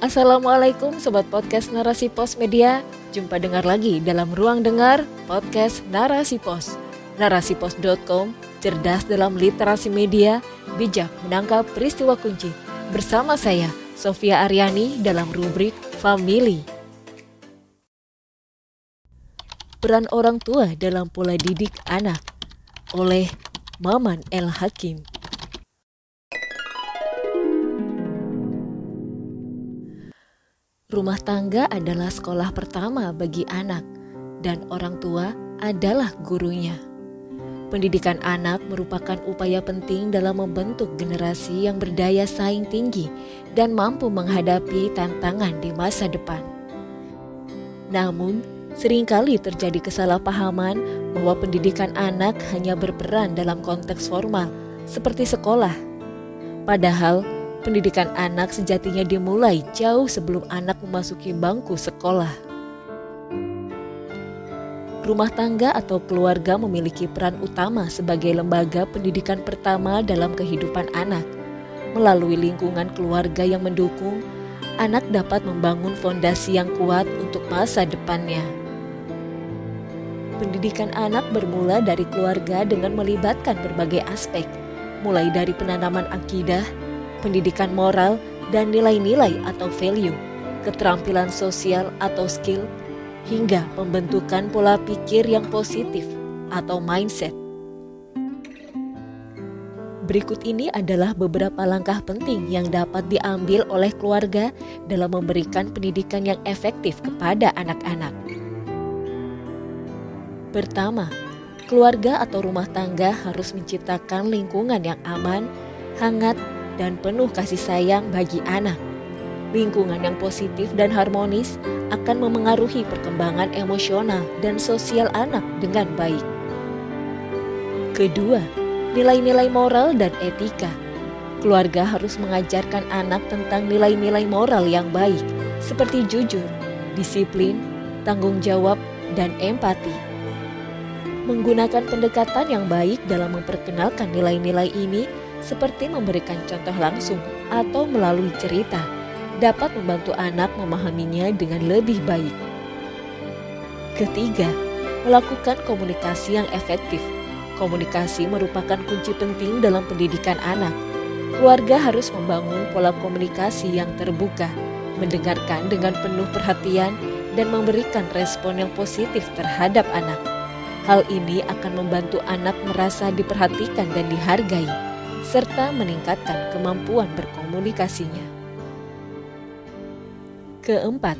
Assalamualaikum Sobat Podcast Narasi Pos Media. Jumpa dengar lagi dalam Ruang Dengar Podcast Narasi Pos. Narasipos.com Cerdas dalam literasi media Bijak menangkap peristiwa kunci. Bersama saya Sofia Aryani dalam rubrik Family. Peran orang tua dalam pola didik anak Oleh Maman El Hakim Rumah tangga adalah sekolah pertama bagi anak, dan orang tua adalah gurunya. Pendidikan anak merupakan upaya penting dalam membentuk generasi yang berdaya saing tinggi dan mampu menghadapi tantangan di masa depan. Namun, sering kali terjadi kesalahpahaman bahwa pendidikan anak hanya berperan dalam konteks formal, seperti sekolah. Padahal, Pendidikan anak sejatinya dimulai jauh sebelum anak memasuki bangku sekolah. Rumah tangga atau keluarga memiliki peran utama sebagai lembaga pendidikan pertama dalam kehidupan anak. Melalui lingkungan keluarga yang mendukung, anak dapat membangun fondasi yang kuat untuk masa depannya. Pendidikan anak bermula dari keluarga dengan melibatkan berbagai aspek, mulai dari penanaman akidah, pendidikan moral, dan nilai-nilai atau value, keterampilan sosial atau skill, hingga pembentukan pola pikir yang positif atau mindset. Berikut ini adalah beberapa langkah penting yang dapat diambil oleh keluarga dalam memberikan pendidikan yang efektif kepada anak-anak. Pertama, keluarga atau rumah tangga harus menciptakan lingkungan yang aman, hangat, dan penuh kasih sayang bagi anak. Lingkungan yang positif dan harmonis akan memengaruhi perkembangan emosional dan sosial anak dengan baik. Kedua, nilai-nilai moral dan etika. Keluarga harus mengajarkan anak tentang nilai-nilai moral yang baik, seperti jujur, disiplin, tanggung jawab, dan empati. Menggunakan pendekatan yang baik dalam memperkenalkan nilai-nilai ini seperti memberikan contoh langsung atau melalui cerita, dapat membantu anak memahaminya dengan lebih baik. Ketiga, melakukan komunikasi yang efektif. Komunikasi merupakan kunci penting dalam pendidikan anak. Keluarga harus membangun pola komunikasi yang terbuka, mendengarkan dengan penuh perhatian, dan memberikan respon yang positif terhadap anak. Hal ini akan membantu anak merasa diperhatikan dan dihargai serta meningkatkan kemampuan berkomunikasinya. Keempat,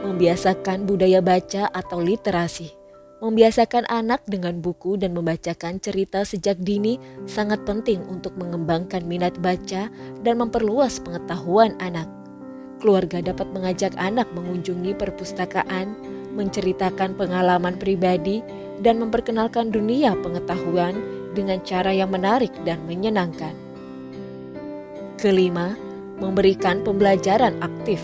membiasakan budaya baca atau literasi. Membiasakan anak dengan buku dan membacakan cerita sejak dini sangat penting untuk mengembangkan minat baca dan memperluas pengetahuan anak. Keluarga dapat mengajak anak mengunjungi perpustakaan, menceritakan pengalaman pribadi, dan memperkenalkan dunia pengetahuan dengan cara yang menarik dan menyenangkan. Kelima, memberikan pembelajaran aktif,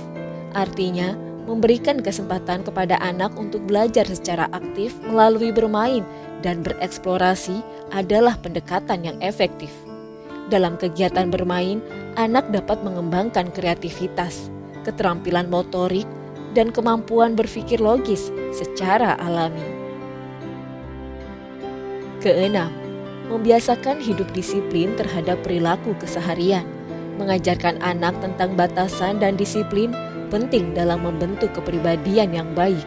artinya memberikan kesempatan kepada anak untuk belajar secara aktif melalui bermain dan bereksplorasi adalah pendekatan yang efektif. Dalam kegiatan bermain, anak dapat mengembangkan kreativitas, keterampilan motorik, dan kemampuan berpikir logis secara alami. Keenam, membiasakan hidup disiplin terhadap perilaku keseharian, mengajarkan anak tentang batasan dan disiplin penting dalam membentuk kepribadian yang baik.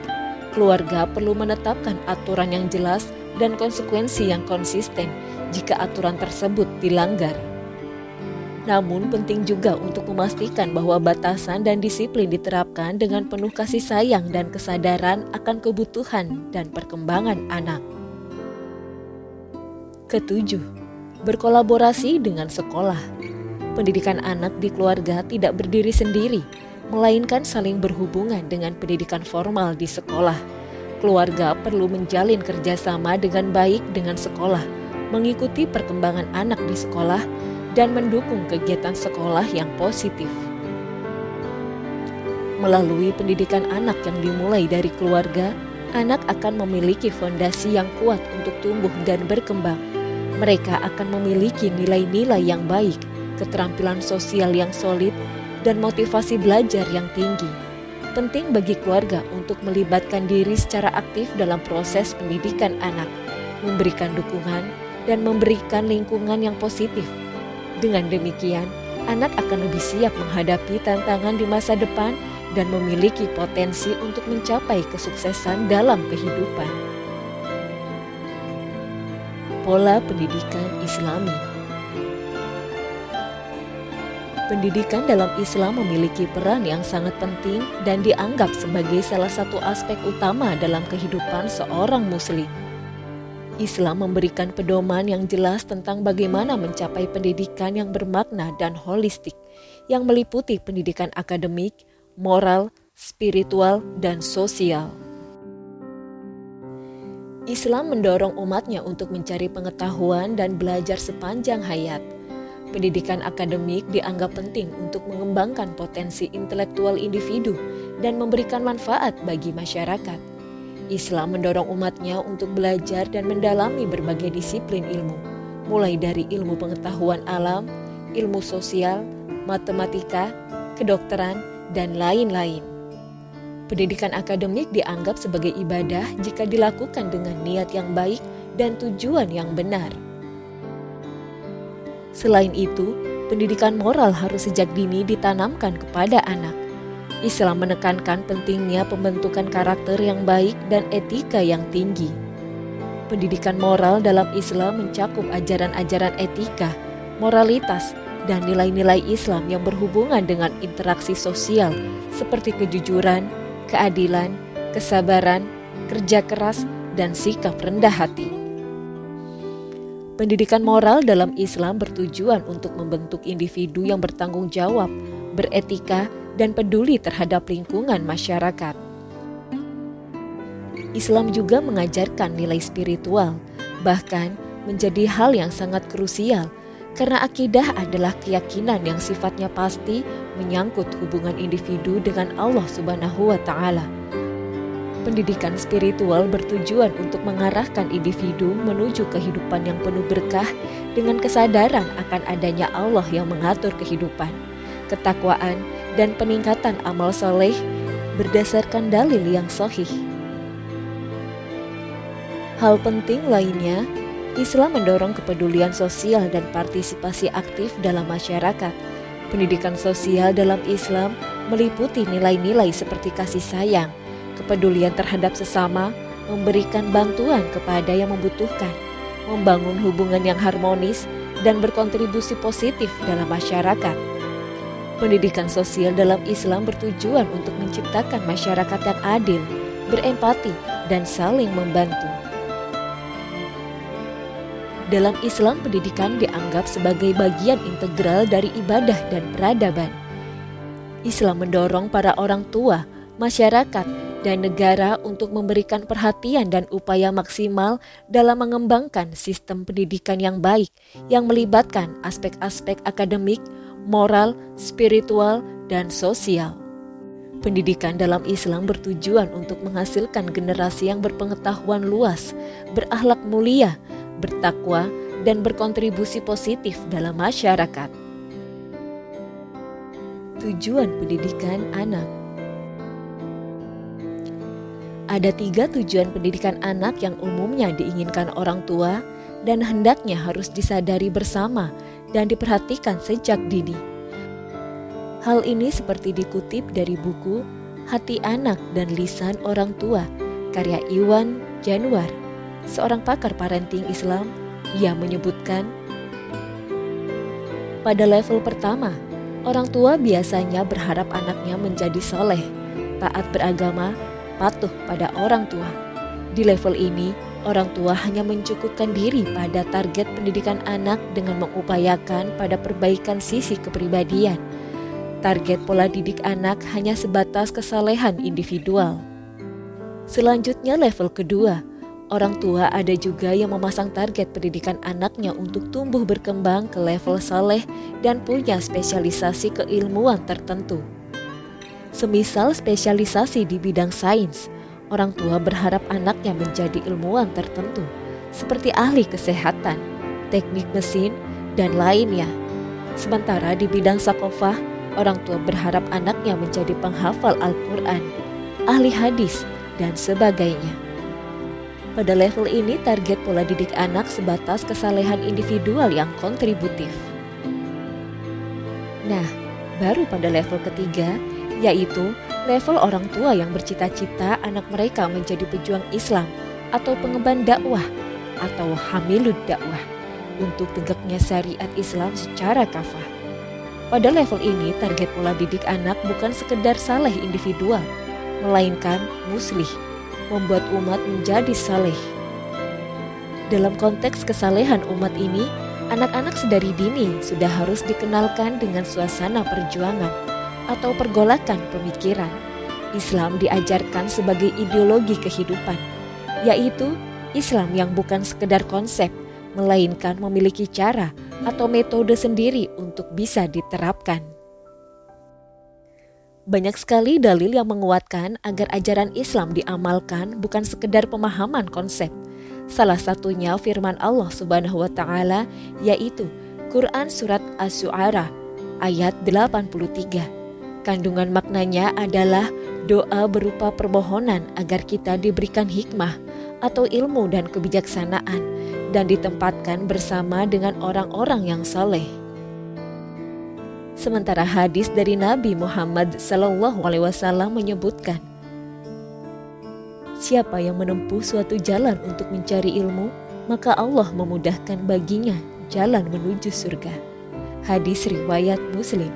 Keluarga perlu menetapkan aturan yang jelas dan konsekuensi yang konsisten jika aturan tersebut dilanggar. Namun penting juga untuk memastikan bahwa batasan dan disiplin diterapkan dengan penuh kasih sayang dan kesadaran akan kebutuhan dan perkembangan anak. Ketujuh, berkolaborasi dengan sekolah. Pendidikan anak di keluarga tidak berdiri sendiri, melainkan saling berhubungan dengan pendidikan formal di sekolah. Keluarga perlu menjalin kerjasama dengan baik dengan sekolah, mengikuti perkembangan anak di sekolah, dan mendukung kegiatan sekolah yang positif. Melalui pendidikan anak yang dimulai dari keluarga, anak akan memiliki fondasi yang kuat untuk tumbuh dan berkembang mereka akan memiliki nilai-nilai yang baik, keterampilan sosial yang solid, dan motivasi belajar yang tinggi. Penting bagi keluarga untuk melibatkan diri secara aktif dalam proses pendidikan anak, memberikan dukungan, dan memberikan lingkungan yang positif. Dengan demikian, anak akan lebih siap menghadapi tantangan di masa depan dan memiliki potensi untuk mencapai kesuksesan dalam kehidupan. Pola pendidikan Islami Pendidikan dalam Islam memiliki peran yang sangat penting dan dianggap sebagai salah satu aspek utama dalam kehidupan seorang Muslim. Islam memberikan pedoman yang jelas tentang bagaimana mencapai pendidikan yang bermakna dan holistik, yang meliputi pendidikan akademik, moral, spiritual, dan sosial. Islam mendorong umatnya untuk mencari pengetahuan dan belajar sepanjang hayat. Pendidikan akademik dianggap penting untuk mengembangkan potensi intelektual individu dan memberikan manfaat bagi masyarakat. Islam mendorong umatnya untuk belajar dan mendalami berbagai disiplin ilmu, mulai dari ilmu pengetahuan alam, ilmu sosial, matematika, kedokteran, dan lain-lain. Pendidikan akademik dianggap sebagai ibadah jika dilakukan dengan niat yang baik dan tujuan yang benar. Selain itu, pendidikan moral harus sejak dini ditanamkan kepada anak Islam menekankan pentingnya pembentukan karakter yang baik dan etika yang tinggi. Pendidikan moral dalam Islam mencakup ajaran-ajaran etika, moralitas, dan nilai-nilai Islam yang berhubungan dengan interaksi sosial seperti kejujuran, keadilan, kesabaran, kerja keras, dan sikap rendah hati. Pendidikan moral dalam Islam bertujuan untuk membentuk individu yang bertanggung jawab, beretika, dan peduli terhadap lingkungan masyarakat. Islam juga mengajarkan nilai spiritual, bahkan menjadi hal yang sangat krusial karena akidah adalah keyakinan yang sifatnya pasti menyangkut hubungan individu dengan Allah Subhanahu wa taala. Pendidikan spiritual bertujuan untuk mengarahkan individu menuju kehidupan yang penuh berkah dengan kesadaran akan adanya Allah yang mengatur kehidupan, ketakwaan, dan peningkatan amal soleh berdasarkan dalil yang sahih. Hal penting lainnya, Islam mendorong kepedulian sosial dan partisipasi aktif dalam masyarakat. Pendidikan sosial dalam Islam meliputi nilai-nilai seperti kasih sayang, kepedulian terhadap sesama, memberikan bantuan kepada yang membutuhkan, membangun hubungan yang harmonis, dan berkontribusi positif dalam masyarakat. Pendidikan sosial dalam Islam bertujuan untuk menciptakan masyarakat yang adil, berempati, dan saling membantu. Dalam Islam, pendidikan dianggap sebagai bagian integral dari ibadah dan peradaban. Islam mendorong para orang tua, masyarakat, dan negara untuk memberikan perhatian dan upaya maksimal dalam mengembangkan sistem pendidikan yang baik yang melibatkan aspek-aspek akademik, moral, spiritual, dan sosial. Pendidikan dalam Islam bertujuan untuk menghasilkan generasi yang berpengetahuan luas, berakhlak mulia, bertakwa, dan berkontribusi positif dalam masyarakat. Tujuan pendidikan anak ada tiga tujuan pendidikan anak yang umumnya diinginkan orang tua dan hendaknya harus disadari bersama dan diperhatikan sejak dini. Hal ini seperti dikutip dari buku Hati Anak dan Lisan Orang Tua karya Iwan Januar, seorang pakar parenting Islam. Ia menyebutkan, pada level pertama, orang tua biasanya berharap anaknya menjadi soleh, taat beragama, patuh pada orang tua. Di level ini, Orang tua hanya mencukupkan diri pada target pendidikan anak dengan mengupayakan pada perbaikan sisi kepribadian. Target pola didik anak hanya sebatas kesalehan individual. Selanjutnya level kedua, orang tua ada juga yang memasang target pendidikan anaknya untuk tumbuh berkembang ke level saleh dan punya spesialisasi keilmuan tertentu. Semisal spesialisasi di bidang sains, orang tua berharap anaknya menjadi ilmuwan tertentu, seperti ahli kesehatan, teknik mesin, dan lainnya. Sementara di bidang sakofah, orang tua berharap anaknya menjadi penghafal Al-Quran, ahli hadis, dan sebagainya. Pada level ini, target pola didik anak sebatas kesalehan individual yang kontributif. Nah, baru pada level ketiga, yaitu level orang tua yang bercita-cita anak mereka menjadi pejuang Islam atau pengemban dakwah atau hamilud dakwah untuk tegaknya syariat Islam secara kafah. Pada level ini, target pola didik anak bukan sekedar saleh individual, melainkan muslih, membuat umat menjadi saleh. Dalam konteks kesalehan umat ini, anak-anak sedari dini sudah harus dikenalkan dengan suasana perjuangan atau pergolakan pemikiran. Islam diajarkan sebagai ideologi kehidupan, yaitu Islam yang bukan sekedar konsep, melainkan memiliki cara atau metode sendiri untuk bisa diterapkan. Banyak sekali dalil yang menguatkan agar ajaran Islam diamalkan bukan sekedar pemahaman konsep. Salah satunya firman Allah Subhanahu wa taala yaitu Quran surat Asy-Syu'ara ayat 83. Kandungan maknanya adalah doa berupa permohonan agar kita diberikan hikmah atau ilmu dan kebijaksanaan dan ditempatkan bersama dengan orang-orang yang saleh. Sementara hadis dari Nabi Muhammad Sallallahu Alaihi Wasallam menyebutkan, Siapa yang menempuh suatu jalan untuk mencari ilmu, maka Allah memudahkan baginya jalan menuju surga. Hadis riwayat Muslim.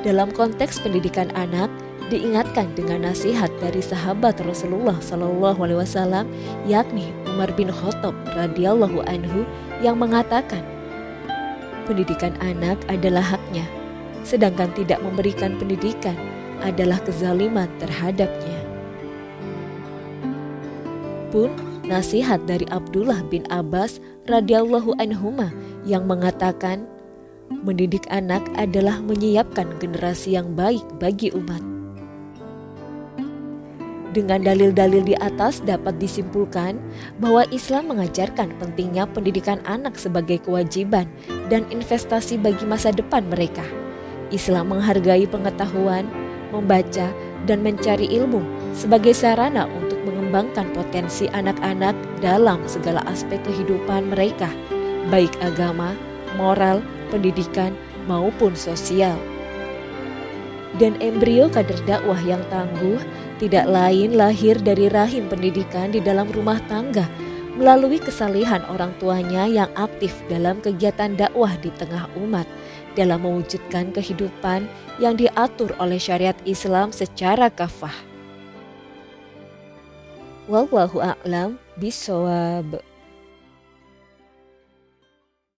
Dalam konteks pendidikan anak, diingatkan dengan nasihat dari sahabat Rasulullah Shallallahu Alaihi Wasallam, yakni Umar bin Khattab radhiyallahu anhu yang mengatakan, pendidikan anak adalah haknya, sedangkan tidak memberikan pendidikan adalah kezaliman terhadapnya. Pun nasihat dari Abdullah bin Abbas radhiyallahu anhuma yang mengatakan mendidik anak adalah menyiapkan generasi yang baik bagi umat. Dengan dalil-dalil di atas dapat disimpulkan bahwa Islam mengajarkan pentingnya pendidikan anak sebagai kewajiban dan investasi bagi masa depan mereka. Islam menghargai pengetahuan, membaca, dan mencari ilmu sebagai sarana untuk mengembangkan potensi anak-anak dalam segala aspek kehidupan mereka, baik agama, moral, pendidikan, maupun sosial dan embrio kader dakwah yang tangguh tidak lain lahir dari rahim pendidikan di dalam rumah tangga melalui kesalihan orang tuanya yang aktif dalam kegiatan dakwah di tengah umat dalam mewujudkan kehidupan yang diatur oleh syariat Islam secara kafah. Wallahu a'lam bisawab.